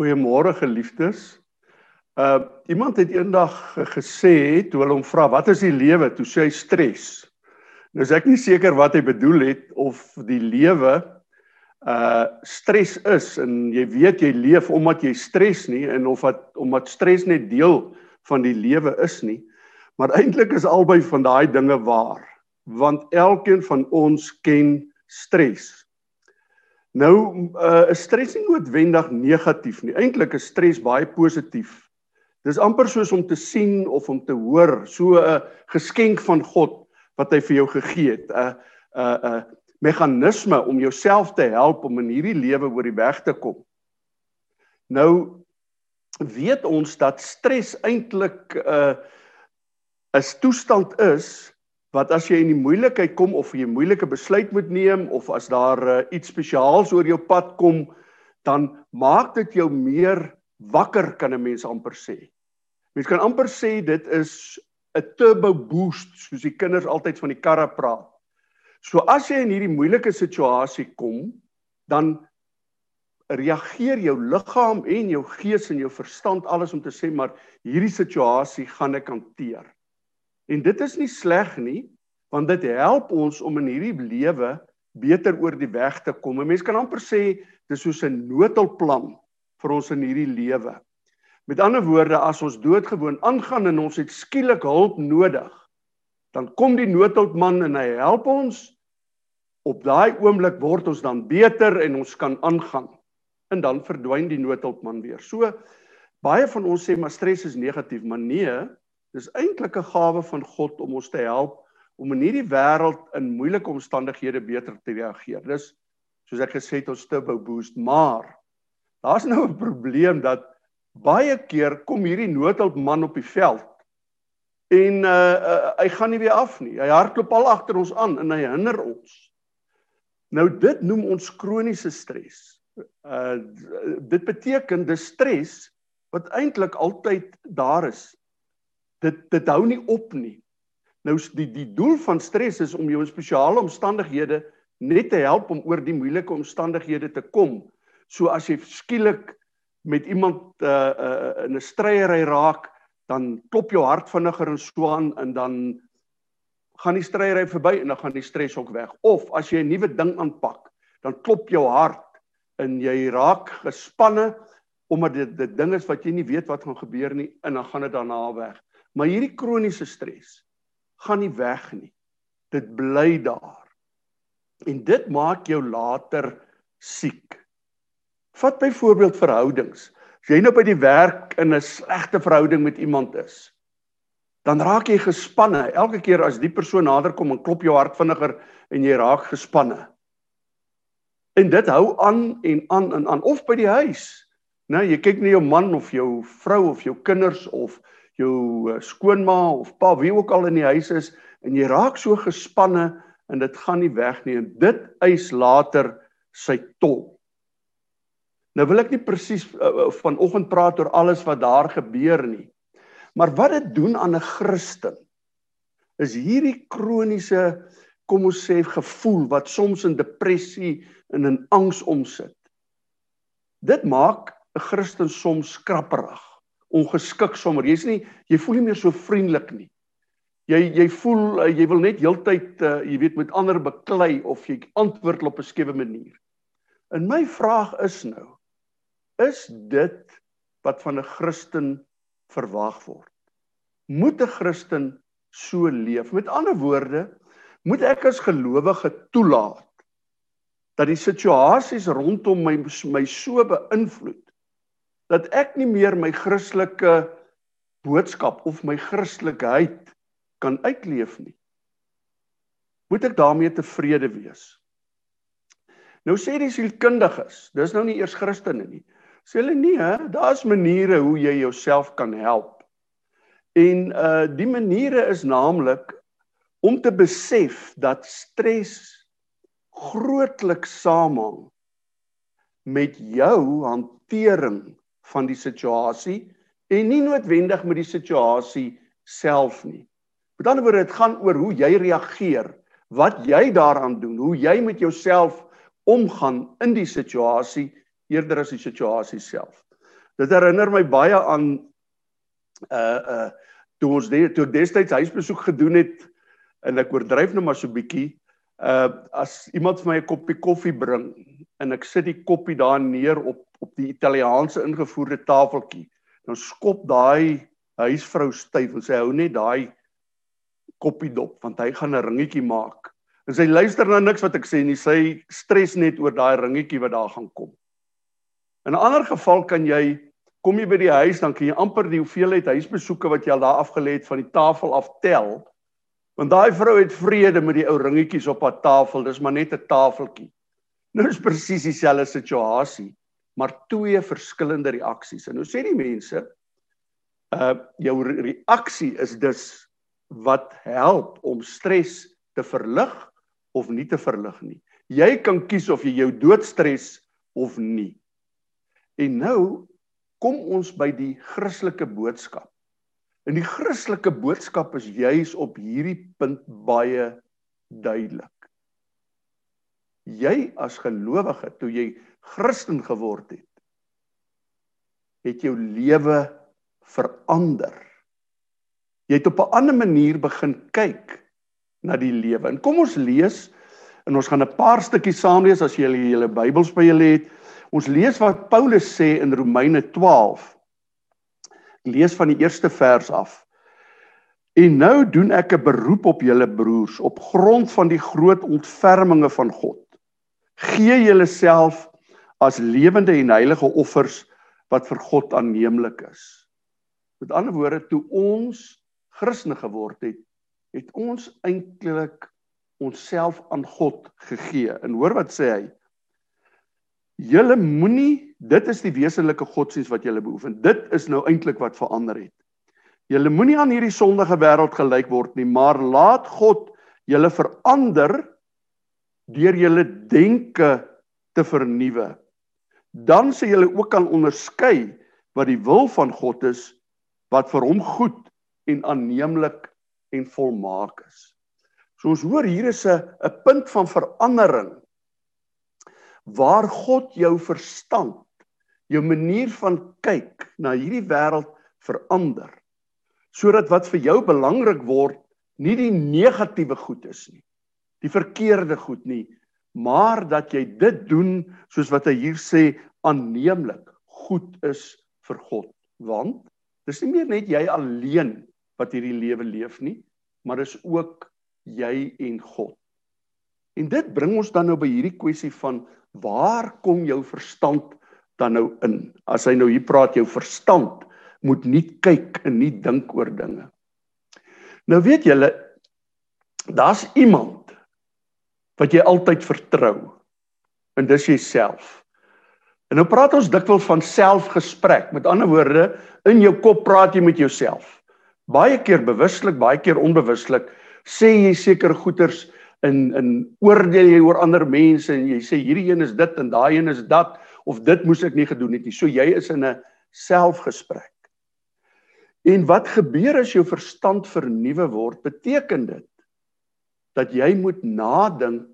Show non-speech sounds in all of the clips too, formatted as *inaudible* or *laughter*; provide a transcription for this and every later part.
Goeiemôre geliefdes. Uh iemand het eendag gesê toe hulle hom vra wat is die lewe? Toe sê hy stres. Nou is ek nie seker wat hy bedoel het of die lewe uh stres is en jy weet jy leef omdat jy stres nie en of wat omdat stres net deel van die lewe is nie. Maar eintlik is albei van daai dinge waar want elkeen van ons ken stres. Nou uh, is stres nie noodwendig negatief nie. Eintlik is stres baie positief. Dis amper soos om te sien of om te hoor, so 'n geskenk van God wat hy vir jou gegee het. 'n 'n 'n meganisme om jouself te help om in hierdie lewe oor die weg te kom. Nou weet ons dat stres eintlik 'n uh, 'n toestand is wat as jy in die moeilikheid kom of jy 'n moeilike besluit moet neem of as daar uh, iets spesiaals oor jou pad kom, dan maak dit jou meer wakker kan 'n mens amper sê. Mens kan amper sê dit is 'n turbo boost soos die kinders altyd van die karre praat. So as jy in hierdie moeilike situasie kom, dan reageer jou liggaam en jou gees en jou verstand alles om te sê maar hierdie situasie gaan ek hanteer. En dit is nie sleg nie, want dit help ons om in hierdie lewe beter oor die weg te kom. 'n Mens kan amper sê dis soos 'n noodhulpplan vir ons in hierdie lewe. Met ander woorde, as ons doodgewoon aangaan en ons het skielik hulp nodig, dan kom die noodhulpman en hy help ons. Op daai oomblik word ons dan beter en ons kan aangaan. En dan verdwyn die noodhulpman weer. So baie van ons sê maar stres is negatief, maar nee, Dis eintlik 'n gawe van God om ons te help om in hierdie wêreld in moeilike omstandighede beter te reageer. Dis soos ek gesê het ons turbo boost, maar daar's nou 'n probleem dat baie keer kom hierdie noodhulpman op die veld en uh, uh hy gaan nie weer af nie. Hy hardloop al agter ons aan en hy hinder ons. Nou dit noem ons kroniese stres. Uh dit beteken dis stres wat eintlik altyd daar is dit dit hou nie op nie. Nou die die doel van stres is om jou in spesiale omstandighede net te help om oor die moeilike omstandighede te kom. So as jy skielik met iemand uh, uh in 'n stryery raak, dan klop jou hart vinniger en so aan en dan gaan die stryery verby en dan gaan die stres ook weg. Of as jy 'n nuwe ding aanpak, dan klop jou hart en jy raak gespanne omdat dit dit ding is wat jy nie weet wat gaan gebeur nie en dan gaan dit daarna weg. Maar hierdie kroniese stres gaan nie weg nie. Dit bly daar. En dit maak jou later siek. Vat byvoorbeeld verhoudings. As jy nou by die werk in 'n slegte verhouding met iemand is, dan raak jy gespanne. Elke keer as die persoon naderkom en klop jou hart vinniger en jy raak gespanne. En dit hou aan en aan en aan of by die huis. Nou jy kyk na jou man of jou vrou of jou kinders of jou eh, skoonma of pa wie ook al in die huis is en jy raak so gespanne en dit gaan nie weg nie en dit eis later sy tol. Nou wil ek nie presies uh, vanoggend praat oor alles wat daar gebeur nie. Maar wat dit doen aan 'n Christen is hierdie kroniese kom ons sê gevoel wat soms in depressie en in angs omsit. Dit maak 'n Christen soms skrapperig ongeskik sommer. Jy's nie jy voel nie meer so vriendelik nie. Jy jy voel uh, jy wil net heeltyd uh, jy weet met ander beklei of jy antwoord op 'n skewe manier. En my vraag is nou, is dit wat van 'n Christen verwag word? Moet 'n Christen so leef? Met ander woorde, moet ek as gelowige toelaat dat die situasies rondom my my so beïnvloed dat ek nie meer my Christelike boodskap of my Christelikheid kan uitleef nie. Moet ek daarmee tevrede wees? Nou sê die sielkundiges, dis nou nie eers Christene nie. Sê hulle nee, daar's maniere hoe jy jouself kan help. En uh die maniere is naamlik om te besef dat stres grootliks samehang met jou hantering van die situasie en nie noodwendig met die situasie self nie. Met ander woorde, dit gaan oor hoe jy reageer, wat jy daaraan doen, hoe jy met jouself omgaan in die situasie eerder as die situasie self. Dit herinner my baie aan uh uh toe ons de, toe ek destyds huisbesoek gedoen het en ek oordryf nou maar so bietjie uh as iemand vir my 'n koppie koffie bring en ek sit die koppie daar neer op op die Italiaanse ingevoerde tafeltjie. Dan skop daai huisvrou styf en sy hou net daai koppie dop want hy gaan 'n ringetjie maak. En sy luister na niks wat ek sê nie. Sy stres net oor daai ringetjie wat daar gaan kom. In 'n ander geval kan jy kom jy by die huis dan kan jy amper die hoeveelheid huisbesoeke wat jy al daar afgelê het van die tafel af tel. Want daai vrou het vrede met die ou ringetjies op haar tafel. Dis maar net 'n tafeltjie. Nou is presies dieselfde situasie, maar twee verskillende reaksies. En nou sê die mense, uh jou reaksie is dus wat help om stres te verlig of nie te verlig nie. Jy kan kies of jy jou doodstres of nie. En nou kom ons by die Christelike boodskap. En die Christelike boodskap is juis op hierdie punt baie duidelik. Jy as gelowige, toe jy Christen geword het, het jou lewe verander. Jy het op 'n ander manier begin kyk na die lewe. En kom ons lees en ons gaan 'n paar stukkies saam lees as jy julle julle Bybels by julle het. Ons lees wat Paulus sê in Romeine 12 lees van die eerste vers af. En nou doen ek 'n beroep op julle broers op grond van die groot ontferminge van God. Gee julleself as lewende en heilige offers wat vir God aanneemlik is. Met ander woorde, toe ons Christene geword het, het ons eintlik onsself aan God gegee. En hoor wat sê hy? Julle moenie dit is die wesenlike godsdiens wat julle beoefen. Dit is nou eintlik wat verander het. Julle moenie aan hierdie sondige wêreld gelyk word nie, maar laat God julle verander deur julle denke te vernuwe. Dan sal julle ook kan onderskei wat die wil van God is wat vir hom goed en aanneemlik en volmaak is. So ons hoor hier is 'n 'n punt van verandering waar God jou verstand, jou manier van kyk na hierdie wêreld verander. Sodat wat vir jou belangrik word, nie die negatiewe goed is nie, die verkeerde goed nie, maar dat jy dit doen soos wat hy hier sê aanneemlik goed is vir God. Want dis nie meer net jy alleen wat hierdie lewe leef nie, maar dis ook jy en God. En dit bring ons dan nou by hierdie kwessie van waar kom jou verstand dan nou in? As hy nou hier praat jou verstand moet nie kyk en nie dink oor dinge. Nou weet julle daar's iemand wat jy altyd vertrou en dis jouself. En nou praat ons dikwels van selfgesprek. Met ander woorde, in jou kop praat jy met jouself. Baie keer bewuslik, baie keer onbewuslik sê jy seker goeters in in oordeel jy oor ander mense en jy sê hierdie een is dit en daai een is dat of dit moes ek nie gedoen het nie. So jy is in 'n selfgesprek. En wat gebeur as jou verstand vernuwe word? Beteken dit dat jy moet nadink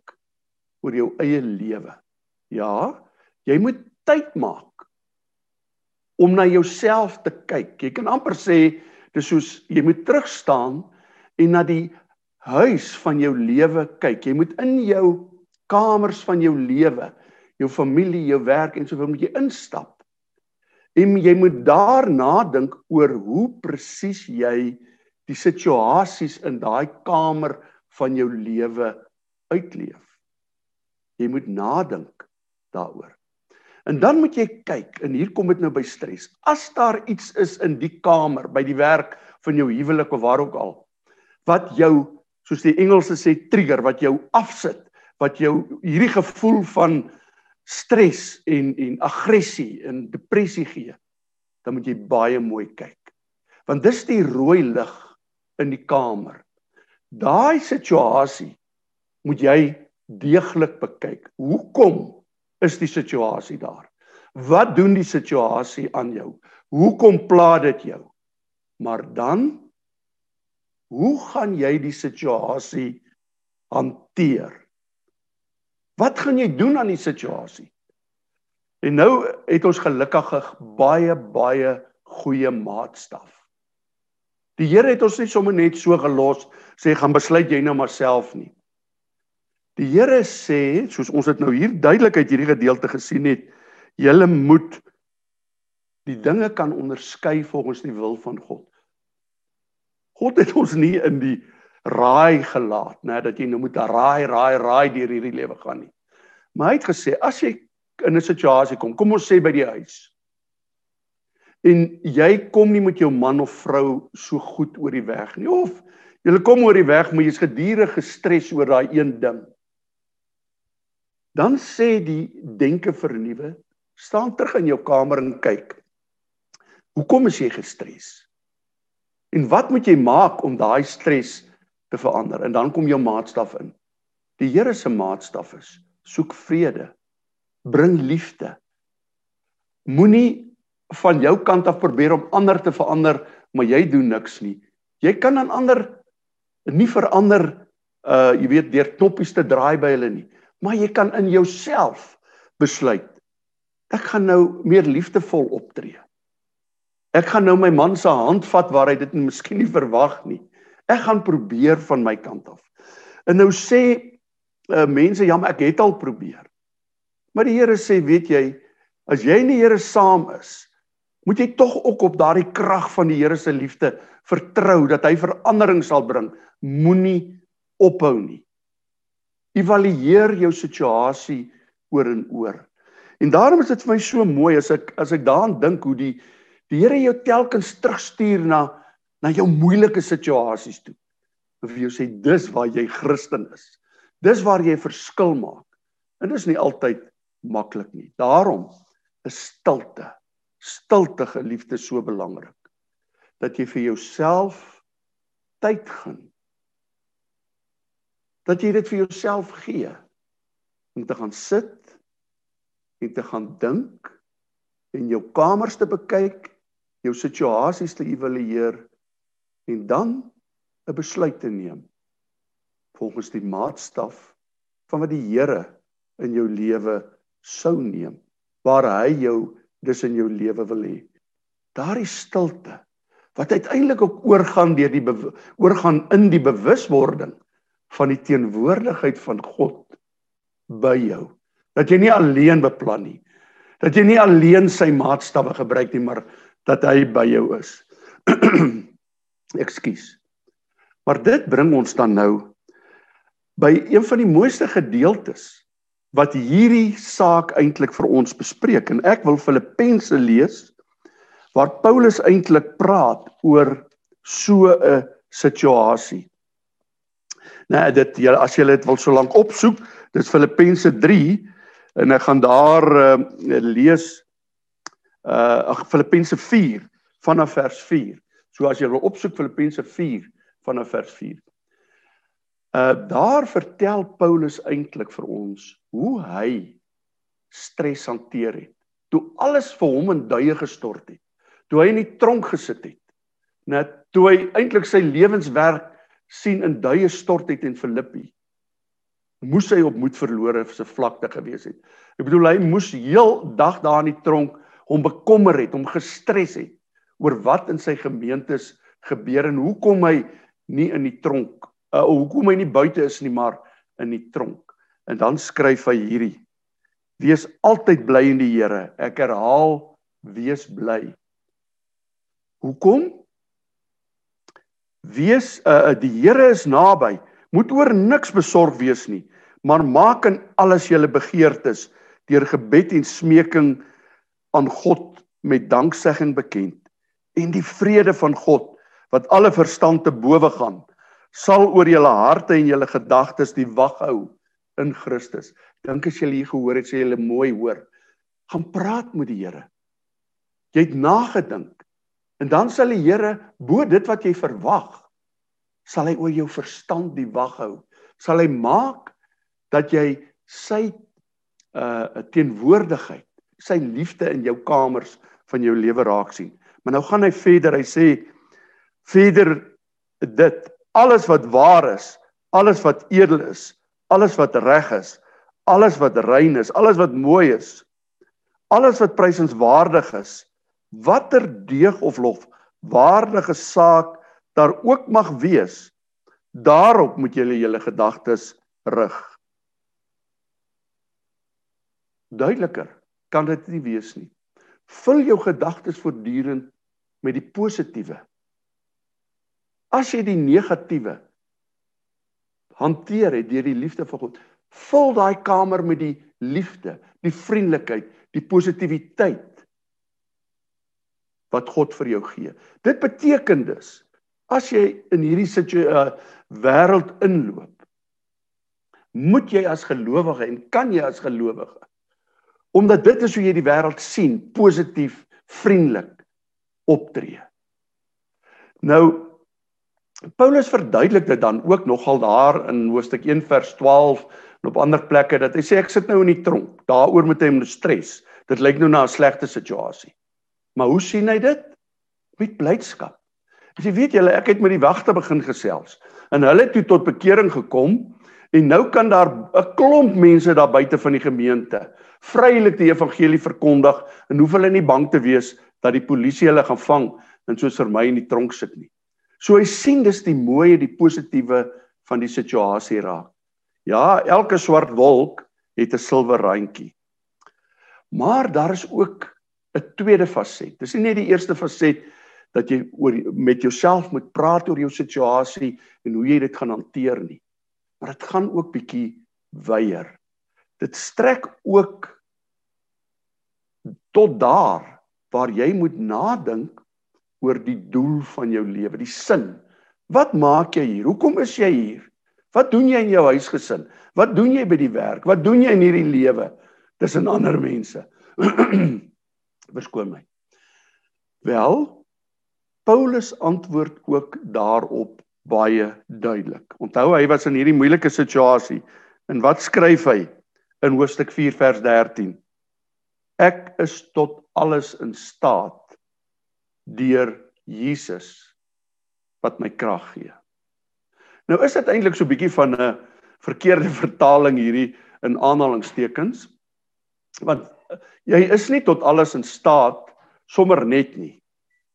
oor jou eie lewe. Ja, jy moet tyd maak om na jouself te kyk. Jy kan amper sê dis soos jy moet terugstaan en na die huis van jou lewe kyk. Jy moet in jou kamers van jou lewe, jou familie, jou werk en so voort moet jy instap. En jy moet daarna dink oor hoe presies jy die situasies in daai kamer van jou lewe uitleef. Jy moet nadink daaroor. En dan moet jy kyk en hier kom dit nou by stres. As daar iets is in die kamer, by die werk van jou huwelik of waar ook al wat jou soos die Engelse sê trigger wat jou afsit, wat jou hierdie gevoel van stres en en aggressie en depressie gee, dan moet jy baie mooi kyk. Want dis die rooi lig in die kamer. Daai situasie moet jy deeglik bekyk. Hoekom is die situasie daar? Wat doen die situasie aan jou? Hoekom pla dit jou? Maar dan Hoe gaan jy die situasie hanteer? Wat gaan jy doen aan die situasie? En nou het ons gelukkig baie baie goeie maatstaf. Die Here het ons nie sommer net so gelos sê gaan besluit jy nou maar self nie. Die Here sê, soos ons dit nou hier duidelik uit hierdie gedeelte gesien het, julle moet die dinge kan onderskei volgens die wil van God. God het ons nie in die raai gelaat, né, dat jy nou moet raai, raai, raai deur hierdie lewe gaan nie. Maar hy het gesê as jy in 'n situasie kom, kom ons sê by die huis. En jy kom nie met jou man of vrou so goed oor die weg nie of jy kom oor die weg maar jy's gedurig gestres oor daai een ding. Dan sê die denke vernuwe, staan terug in jou kamer en kyk. Hoekom is jy gestres? En wat moet jy maak om daai stres te verander? En dan kom jou maatstaf in. Die Here se maatstaf is: soek vrede, bring liefde. Moenie van jou kant af probeer om ander te verander, maar jy doen niks nie. Jy kan aan ander nie verander uh jy weet deur knoppies te draai by hulle nie maar jy kan in jouself besluit ek gaan nou meer liefdevol optree. Ek gaan nou my man se hand vat waar hy dit miskien nie verwag nie. Ek gaan probeer van my kant af. En nou sê uh, mense ja, maar ek het al probeer. Maar die Here sê, weet jy, as jy in die Here saam is, moet jy tog ook op daardie krag van die Here se liefde vertrou dat hy verandering sal bring. Moenie ophou nie. Evalueer jou situasie oor en oor. En daarom is dit vir my so mooi as ek as ek daaraan dink hoe die die Here jou telkens terugstuur na na jou moeilike situasies toe. Of jy sê dis waar jy Christen is. Dis waar jy verskil maak. En dit is nie altyd maklik nie. Daarom is stilte, stilte geliefde so belangrik. Dat jy vir jouself tyd gaan dat jy dit vir jouself gee om te gaan sit en te gaan dink en jou kamers te bekyk, jou situasies te evalueer en dan 'n besluit te neem volgens die maatstaf van wat die Here in jou lewe sou neem waar hy jou dis in jou lewe wil hê. Daardie stilte wat uiteindelik ook oorgaan deur die oorgaan in die bewuswording van die teenwoordigheid van God by jou. Dat jy nie alleen beplan nie. Dat jy nie alleen sy maatstawwe gebruik nie, maar dat hy by jou is. *clears throat* Ekskuus. Maar dit bring ons dan nou by een van die mooiste gedeeltes wat hierdie saak eintlik vir ons bespreek en ek wil Filippense lees waar Paulus eintlik praat oor so 'n situasie. Nou dit jy as jy dit wil so lank opsoek, dis Filippense 3 en ek gaan daar uh, lees uh Filippense 4 vanaf vers 4. So as jy wil opsoek Filippense 4 vanaf vers 4. Uh daar vertel Paulus eintlik vir ons hoe hy stres hanteer het. Toe alles vir hom in duie gestort het. Toe hy in die tronk gesit het. Net toe hy eintlik sy lewenswerk sien in duie stort het in Filippi moes hy op moed verlore se vlakte gewees het. Ek bedoel hy moes heel dag daar in die tronk hom bekommer het, hom gestres het oor wat in sy gemeentes gebeur en hoekom hy nie in die tronk uh, hoekom hy nie buite is nie maar in die tronk. En dan skryf hy hierdie: Wees altyd bly in die Here. Ek herhaal, wees bly. Hoekom? Wees uh die Here is naby. Moet oor niks besorg wees nie, maar maak in alles julle begeertes deur gebed en smeking aan God met danksegging bekend. En die vrede van God wat alle verstand te bowe gaan, sal oor julle harte en julle gedagtes die wag hou in Christus. Dink as jy hier gehoor het, sê jy mooi hoor. Gaan praat met die Here. Jy het nagedink En dan sal die Here bo dit wat jy verwag, sal hy oor jou verstand die wag hou. Sal hy maak dat jy sy uh teenwoordigheid, sy liefde in jou kamers van jou lewe raak sien. Maar nou gaan hy verder. Hy sê verder dit alles wat waar is, alles wat edel is, alles wat reg is, alles wat rein is, alles wat mooi is, alles wat prysenswaardig is, watter deeg of lof waardige saak daar ook mag wees, daarop moet julle julle gedagtes rig. Duideliker kan dit nie wees nie. Vul jou gedagtes voortdurend met die positiewe. As jy die negatiewe hanteer het deur die liefde van God, vul daai kamer met die liefde, die vriendelikheid, die positiwiteit wat God vir jou gee. Dit beteken dus as jy in hierdie situasie uh, wêreld inloop, moet jy as gelowige en kan jy as gelowige omdat dit is hoe jy die wêreld sien, positief, vriendelik optree. Nou Paulus verduidelik dit dan ook nogal daar in hoofstuk 1 vers 12 en op ander plekke dat hy sê ek sit nou in die tronk. Daaroor moet hy moet stres. Dit lyk nou na 'n slegte situasie. Maar hoe sien hy dit? Met blydskap. As jy weet julle, ek het met die wagte begin gesels en hulle het toe tot bekering gekom en nou kan daar 'n klomp mense daar buite van die gemeente vrylik die evangelie verkondig en hoef hulle nie bang te wees dat die polisie hulle gaan vang en soos vir my in die tronk sit nie. So hy sien dis die mooie, die positiewe van die situasie raak. Ja, elke swart wolk het 'n silwer randjie. Maar daar is ook 'n tweede faset. Dis nie net die eerste faset dat jy oor met jouself moet praat oor jou situasie en hoe jy dit gaan hanteer nie. Maar dit gaan ook bietjie weier. Dit strek ook tot daar waar jy moet nadink oor die doel van jou lewe, die sin. Wat maak jy hier? Hoekom is jy hier? Wat doen jy in jou huisgesin? Wat doen jy by die werk? Wat doen jy in hierdie lewe tussen ander mense? *clears throat* Verskoon my. Wel, Paulus antwoord ook daarop baie duidelik. Onthou hy was in hierdie moeilike situasie. En wat skryf hy in hoofstuk 4 vers 13? Ek is tot alles in staat deur Jesus wat my krag gee. Nou is dit eintlik so 'n bietjie van 'n verkeerde *laughs* vertaling hierdie in aanhalingstekens. Want jy is nie tot alles in staat sommer net nie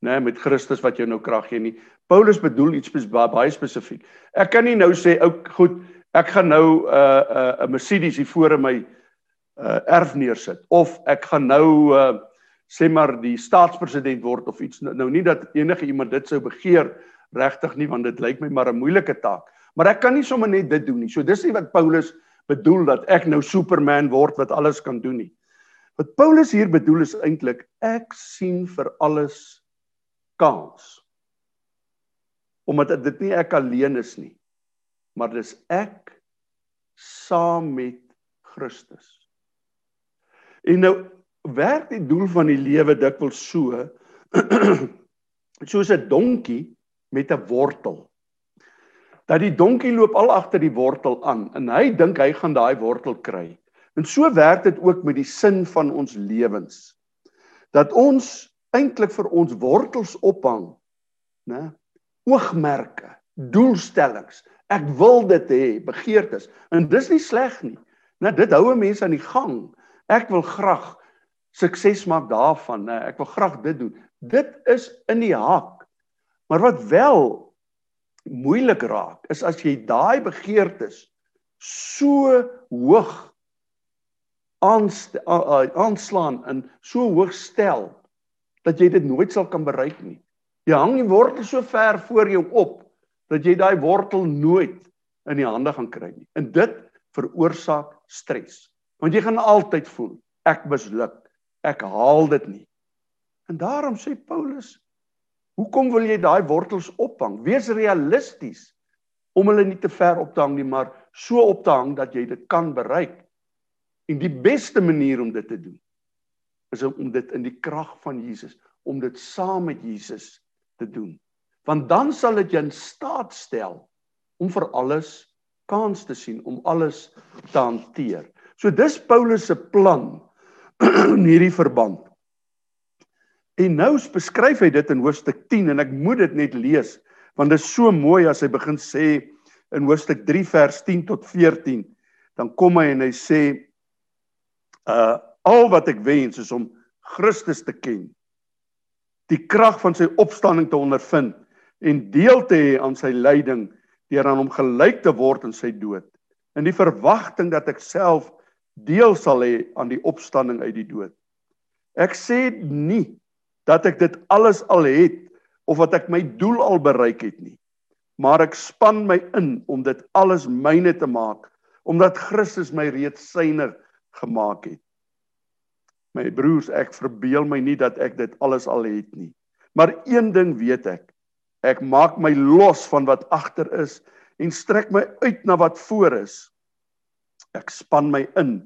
nê met Christus wat jou nou krag gee nie. Paulus bedoel iets baie spesifiek. Ek kan nie nou sê ou goed, ek gaan nou 'n uh, 'n uh, 'n Mercedes hier voor in my uh, erf neersit of ek gaan nou uh, sê maar die staatspresident word of iets nou, nou nie dat enige iemand dit sou begeer regtig nie want dit lyk my maar 'n moeilike taak. Maar ek kan nie sommer net dit doen nie. So dis nie wat Paulus bedoel dat ek nou Superman word wat alles kan doen nie. Wat Paulus hier bedoel is eintlik ek sien vir alles kans. Omdat dit nie ek alleen is nie, maar dis ek saam met Christus. En nou werk die doel van die lewe dikwels so *clears throat* soos 'n donkie met 'n wortel. Dat die donkie loop al agter die wortel aan en hy dink hy gaan daai wortel kry. En so werk dit ook met die sin van ons lewens. Dat ons eintlik vir ons wortels ophang, né? Oogmerke, doelstellings. Ek wil dit hê, begeertes. En dis nie sleg nie. Né, dit hou mense aan die gang. Ek wil graag sukses maak daarvan, né? Ek wil graag dit doen. Dit is in die hak. Maar wat wel moeilik raak, is as jy daai begeertes so hoog aanslaan en so hoog stel dat jy dit nooit sal kan bereik nie. Jy hang die wortel so ver voor jou op dat jy daai wortel nooit in die hande gaan kry nie. En dit veroorsaak stres. Want jy gaan altyd voel ek misluk. Ek haal dit nie. En daarom sê Paulus, hoekom wil jy daai wortels ophang? Wees realisties om hulle nie te ver op te hang nie, maar so op te hang dat jy dit kan bereik. En die beste manier om dit te doen is om dit in die krag van Jesus, om dit saam met Jesus te doen. Want dan sal dit jou in staat stel om vir alles kans te sien, om alles te hanteer. So dis Paulus se plan *clears throat* in hierdie verband. En nou beskryf hy dit in hoofstuk 10 en ek moet dit net lees want dit is so mooi as hy begin sê in hoofstuk 3 vers 10 tot 14 dan kom hy en hy sê uh Al wat ek wens is om Christus te ken. Die krag van sy opstanding te ondervind en deel te hê aan sy lyding deur aan hom gelyk te word in sy dood. In die verwagting dat ek self deel sal hê aan die opstanding uit die dood. Ek sê nie dat ek dit alles al het of wat ek my doel al bereik het nie. Maar ek span my in om dit alles myne te maak omdat Christus my reeds syner gemaak het. My broers, ek verbeel my nie dat ek dit alles al het nie. Maar een ding weet ek. Ek maak my los van wat agter is en strek my uit na wat voor is. Ek span my in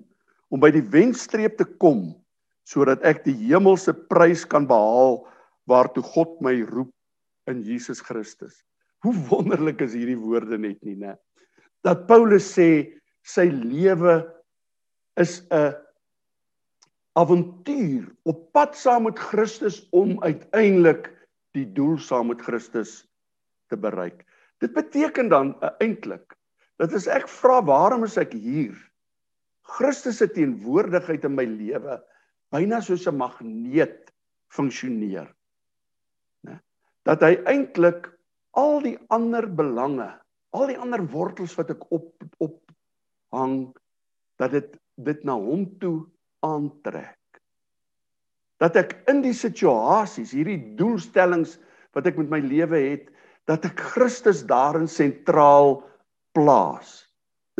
om by die wenstreep te kom sodat ek die hemelse prys kan behaal waartoe God my roep in Jesus Christus. Hoe wonderlik is hierdie woorde net nie, né? Dat Paulus sê sy lewe is 'n avontuur op pad saam met Christus om uiteindelik die doel saam met Christus te bereik. Dit beteken dan uh, eintlik dat as ek vra waarom is ek hier? Christus se teenwoordigheid in my lewe byna soos 'n magneet funksioneer. Né? Dat hy eintlik al die ander belange, al die ander wortels wat ek op op hang dat dit dit na hom toe aantrek. Dat ek in die situasies, hierdie doelstellings wat ek met my lewe het, dat ek Christus daarin sentraal plaas.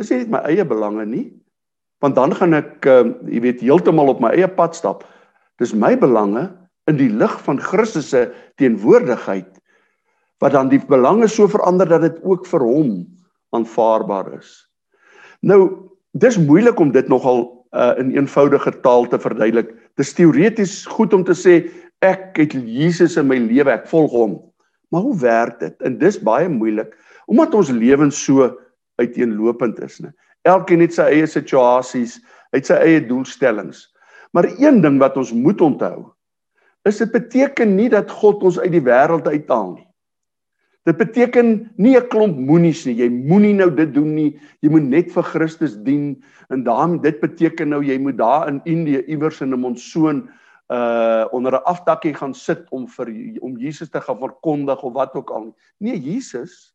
Dis nie net my eie belange nie, want dan gaan ek uh, jy weet heeltemal op my eie pad stap. Dis my belange in die lig van Christus se teenwoordigheid wat dan die belange so verander dat dit ook vir hom aanvaarbaar is. Nou, dis moeilik om dit nogal uh, in eenvoudige taal te verduidelik. Dis teoreties goed om te sê ek het Jesus in my lewe, ek volg hom. Maar hoe werk dit? En dis baie moeilik omdat ons lewens so uiteenlopend is, né? Elkeen het sy eie situasies, het sy eie doelstellings. Maar een ding wat ons moet onthou, is dit beteken nie dat God ons uit die wêreld uithaal nie. Dit beteken nie 'n klomp moenies nie. Jy moenie nou dit doen nie. Jy moet net vir Christus dien en daarom dit beteken nou jy moet daar in Indië iewers in 'n monsoon uh onder 'n afdakkie gaan sit om vir om Jesus te gaan verkondig of wat ook al nie. Nee, Jesus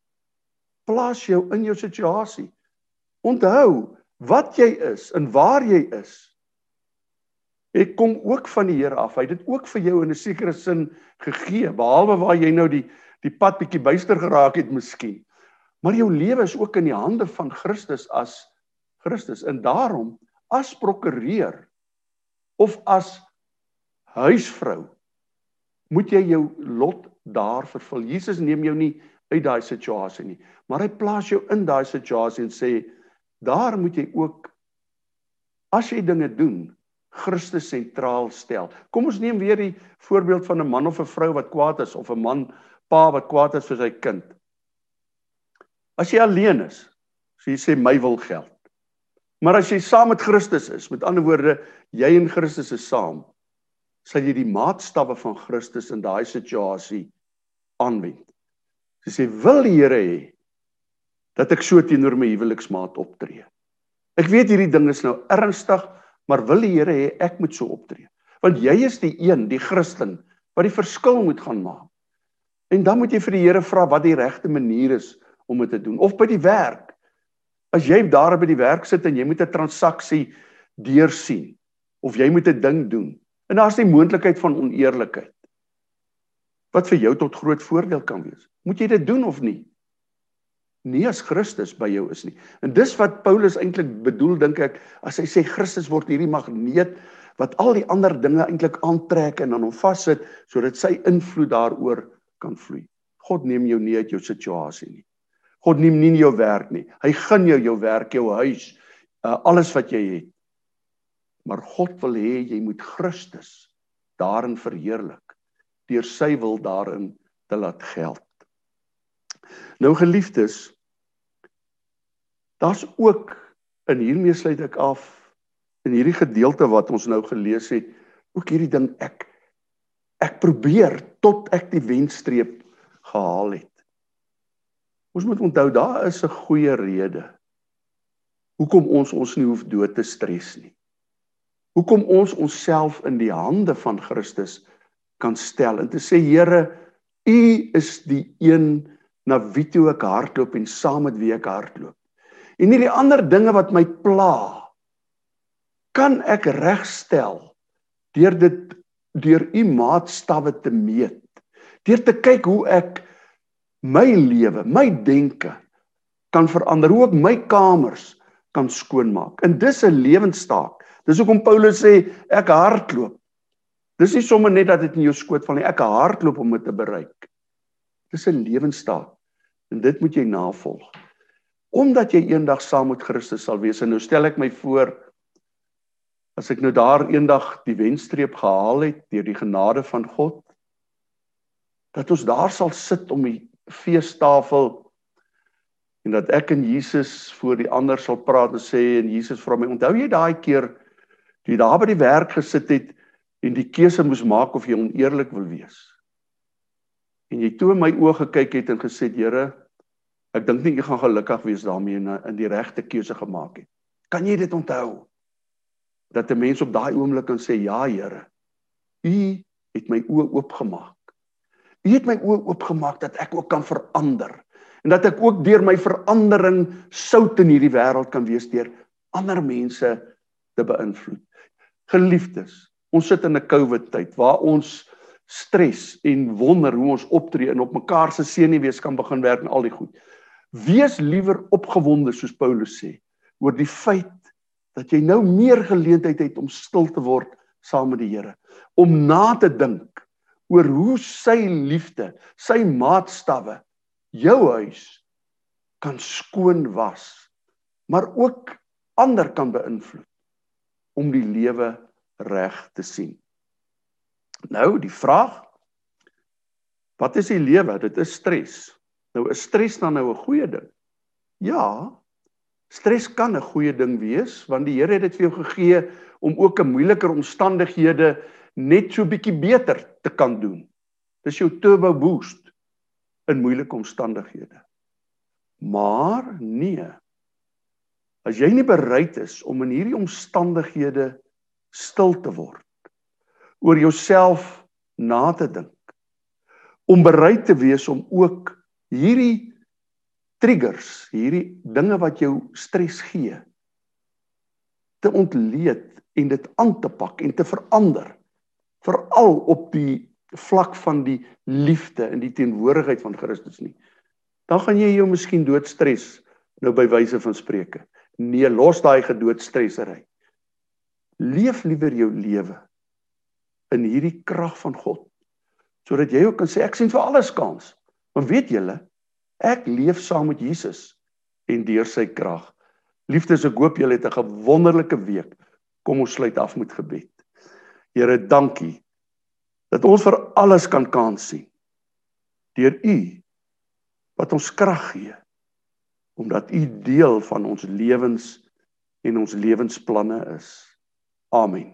plaas jou in jou situasie. Onthou wat jy is en waar jy is. Ek kom ook van die Here af. Hy het dit ook vir jou in 'n sekere sin gegee, behalwe waar jy nou die die pad bietjie byster geraak het miskien. Maar jou lewe is ook in die hande van Christus as Christus en daarom as prokureur of as huisvrou moet jy jou lot daar vervul. Jesus neem jou nie uit daai situasie nie, maar hy plaas jou in daai situasie en sê Daar moet jy ook as jy dinge doen, Christus sentraal stel. Kom ons neem weer die voorbeeld van 'n man of 'n vrou wat kwaad is of 'n man pa wat kwaad is vir sy kind. As jy alleen is, so jy sê my wil geld. Maar as jy saam met Christus is, met ander woorde, jy en Christus is saam, sal jy die maatstawwe van Christus in daai situasie aanwend. Jy sê wil die Here hê dat ek so teenoor my huweliksmaat optree. Ek weet hierdie ding is nou ernstig, maar wil die Here hê ek moet so optree? Want jy is die een, die Christen wat die verskil moet gaan maak. En dan moet jy vir die Here vra wat die regte manier is om dit te doen of by die werk. As jy daar by die werk sit en jy moet 'n transaksie deursien of jy moet 'n ding doen en daar's die moontlikheid van oneerlikheid wat vir jou tot groot voordeel kan wees. Moet jy dit doen of nie? nie as Christus by jou is nie. En dis wat Paulus eintlik bedoel dink ek as hy sê Christus word hierdie magneet wat al die ander dinge eintlik aantrek en aan hom vassit sodat sy invloed daaroor kan vloei. God neem jou nie uit jou situasie nie. God neem nie jou werk nie. Hy gun jou jou werk, jou huis, uh, alles wat jy het. Maar God wil hê jy moet Christus daarin verheerlik deur sy wil daarin te laat geld. Nou geliefdes, daar's ook in hiermee sluit ek af in hierdie gedeelte wat ons nou gelees het, ook hierdie ding ek ek probeer tot ek die wenstreep gehaal het. Ons moet onthou daar is 'n goeie rede hoekom ons ons nie hoef dood te stres nie. hoekom ons onsself in die hande van Christus kan stel en te sê Here, U is die een na wie toe ek hardloop en saam met wie ek hardloop. En hierdie ander dinge wat my pla, kan ek regstel deur dit deur U maatstawwe te meet. Deur te kyk hoe ek my lewe, my denke kan verander, hoe ek my kamers kan skoonmaak. En dis 'n lewenstaak. Dis hoekom Paulus sê ek hardloop. Dis nie sommer net dat dit in jou skoot val nie. Ek hardloop om dit te bereik. Dis 'n lewenstaak. En dit moet jy navolg. Omdat jy eendag saam met Christus sal wees. En nou stel ek my voor as ek nou daar eendag die wenstreep gehaal het deur die genade van God dat ons daar sal sit om die feestafel en dat ek en Jesus voor die ander sal praat en sê en Jesus vra my onthou jy daai keer toe jy daar by die werk gesit het en die keuse moes maak of jy oneerlik wil wees? En jy toe in my oë gekyk het en gesê Here ek dink nie jy gaan gelukkig wees daarmee en in die regte keuse gemaak het. Kan jy dit onthou dat 'n mens op daai oomblik kan sê ja Here u het my oë oopgemaak u het my oë oopgemaak dat ek ook kan verander en dat ek ook deur my verandering sout in hierdie wêreld kan wees deur ander mense te beïnvloed. Geliefdes, ons sit in 'n COVID tyd waar ons stres en wonder hoe ons optree en op mekaar se senuwees kan begin werk en al die goed. Wees liewer opgewonde soos Paulus sê oor die feit dat jy nou meer geleentheid het om stil te word saam met die Here, om na te dink oor hoe sy liefde, sy maatstawwe jou huis kan skoon was, maar ook ander kan beïnvloed om die lewe reg te sien. Nou die vraag wat is die lewe? Dit is stres. Nou is stres dan nou 'n goeie ding? Ja. Stres kan 'n goeie ding wees want die Here het dit vir jou gegee om ook in moeiliker omstandighede net so bietjie beter te kan doen. Dis jou turbo boost in moeilike omstandighede. Maar nee. As jy nie bereid is om in hierdie omstandighede stil te word, oor jouself na te dink, om bereid te wees om ook hierdie triggers, hierdie dinge wat jou stres gee, te ontleed en dit aan te pak en te verander, veral op die vlak van die liefde in die teenwoordigheid van Christus nie. Dan gaan jy jou miskien doodstres nou by wyse van spreuke. Nee, los daai gedoodstressery. Leef liewer jou lewe in hierdie krag van God sodat jy ook kan sê ek sien vir alles kans. Want weet julle, ek leef saam met Jesus en deur sy krag. Liefdes, ek hoop julle het 'n wonderlike week. Kom ons sluit af met gebed. Here, dankie dat ons vir alles kan kans sien deur u wat ons krag gee omdat u deel van ons lewens en ons lewensplanne is amen